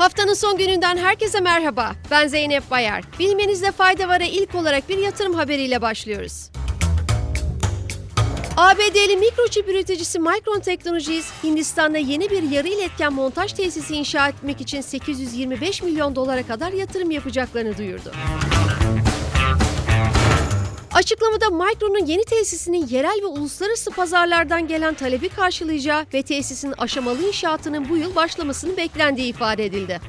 Haftanın son gününden herkese merhaba. Ben Zeynep Bayar. Bilmenizde fayda var'a ilk olarak bir yatırım haberiyle başlıyoruz. ABD'li mikroçip üreticisi Micron Technologies, Hindistan'da yeni bir yarı iletken montaj tesisi inşa etmek için 825 milyon dolara kadar yatırım yapacaklarını duyurdu. Açıklamada Micron'un yeni tesisinin yerel ve uluslararası pazarlardan gelen talebi karşılayacağı ve tesisin aşamalı inşaatının bu yıl başlamasını beklendiği ifade edildi.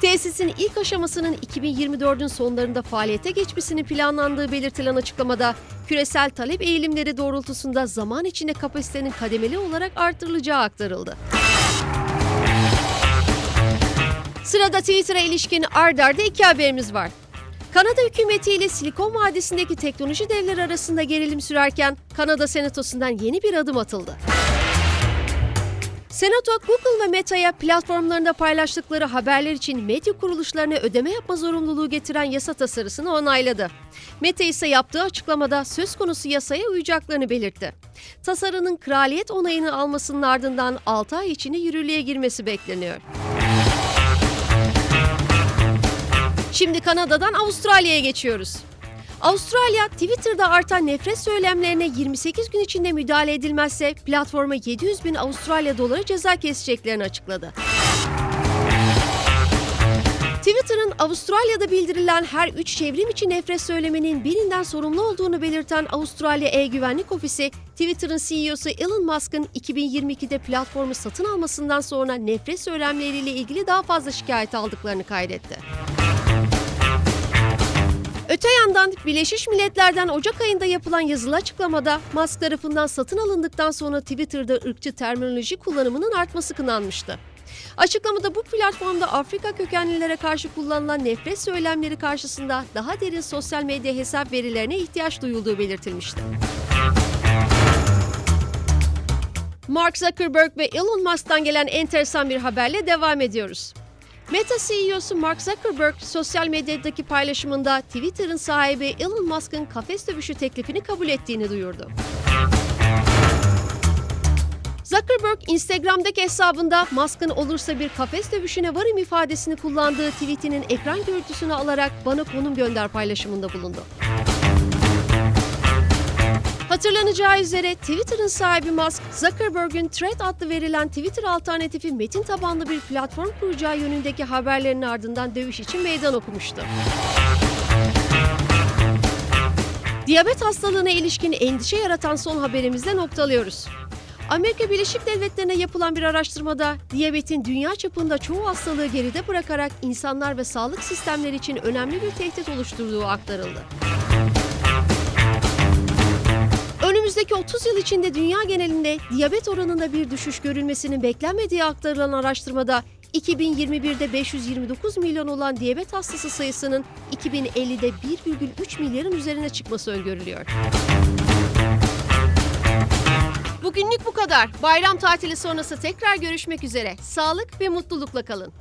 Tesisin ilk aşamasının 2024'ün sonlarında faaliyete geçmesinin planlandığı belirtilen açıklamada küresel talep eğilimleri doğrultusunda zaman içinde kapasitenin kademeli olarak artırılacağı aktarıldı. Sırada Twitter'a ilişkin ard arda iki haberimiz var. Kanada hükümeti ile Silikon Vadisi'ndeki teknoloji devleri arasında gerilim sürerken Kanada Senatosu'ndan yeni bir adım atıldı. Senato, Google ve Meta'ya platformlarında paylaştıkları haberler için medya kuruluşlarına ödeme yapma zorunluluğu getiren yasa tasarısını onayladı. Meta ise yaptığı açıklamada söz konusu yasaya uyacaklarını belirtti. Tasarının kraliyet onayını almasının ardından 6 ay içinde yürürlüğe girmesi bekleniyor. Şimdi Kanada'dan Avustralya'ya geçiyoruz. Avustralya, Twitter'da artan nefret söylemlerine 28 gün içinde müdahale edilmezse platforma 700 bin Avustralya doları ceza keseceklerini açıkladı. Twitter'ın Avustralya'da bildirilen her üç çevrim içi nefret söyleminin birinden sorumlu olduğunu belirten Avustralya E-Güvenlik Ofisi, Twitter'ın CEO'su Elon Musk'ın 2022'de platformu satın almasından sonra nefret söylemleriyle ilgili daha fazla şikayet aldıklarını kaydetti. Öte yandan Birleşmiş Milletler'den Ocak ayında yapılan yazılı açıklamada Musk tarafından satın alındıktan sonra Twitter'da ırkçı terminoloji kullanımının artması kınanmıştı. Açıklamada bu platformda Afrika kökenlilere karşı kullanılan nefret söylemleri karşısında daha derin sosyal medya hesap verilerine ihtiyaç duyulduğu belirtilmişti. Mark Zuckerberg ve Elon Musk'tan gelen enteresan bir haberle devam ediyoruz. Meta CEO'su Mark Zuckerberg sosyal medyadaki paylaşımında Twitter'ın sahibi Elon Musk'ın kafes dövüşü teklifini kabul ettiğini duyurdu. Zuckerberg Instagram'daki hesabında Musk'ın olursa bir kafes dövüşüne varım ifadesini kullandığı tweetinin ekran görüntüsünü alarak bana konum gönder paylaşımında bulundu. Hatırlanacağı üzere Twitter'ın sahibi Musk, Zuckerberg'ün Thread adlı verilen Twitter alternatifi metin tabanlı bir platform kuracağı yönündeki haberlerin ardından dövüş için meydan okumuştu. Diyabet hastalığına ilişkin endişe yaratan son haberimizde noktalıyoruz. Amerika Birleşik Devletleri'ne yapılan bir araştırmada diyabetin dünya çapında çoğu hastalığı geride bırakarak insanlar ve sağlık sistemleri için önemli bir tehdit oluşturduğu aktarıldı. Önümüzdeki 30 yıl içinde dünya genelinde diyabet oranında bir düşüş görülmesinin beklenmediği aktarılan araştırmada 2021'de 529 milyon olan diyabet hastası sayısının 2050'de 1,3 milyarın üzerine çıkması öngörülüyor. Bugünlük bu kadar. Bayram tatili sonrası tekrar görüşmek üzere. Sağlık ve mutlulukla kalın.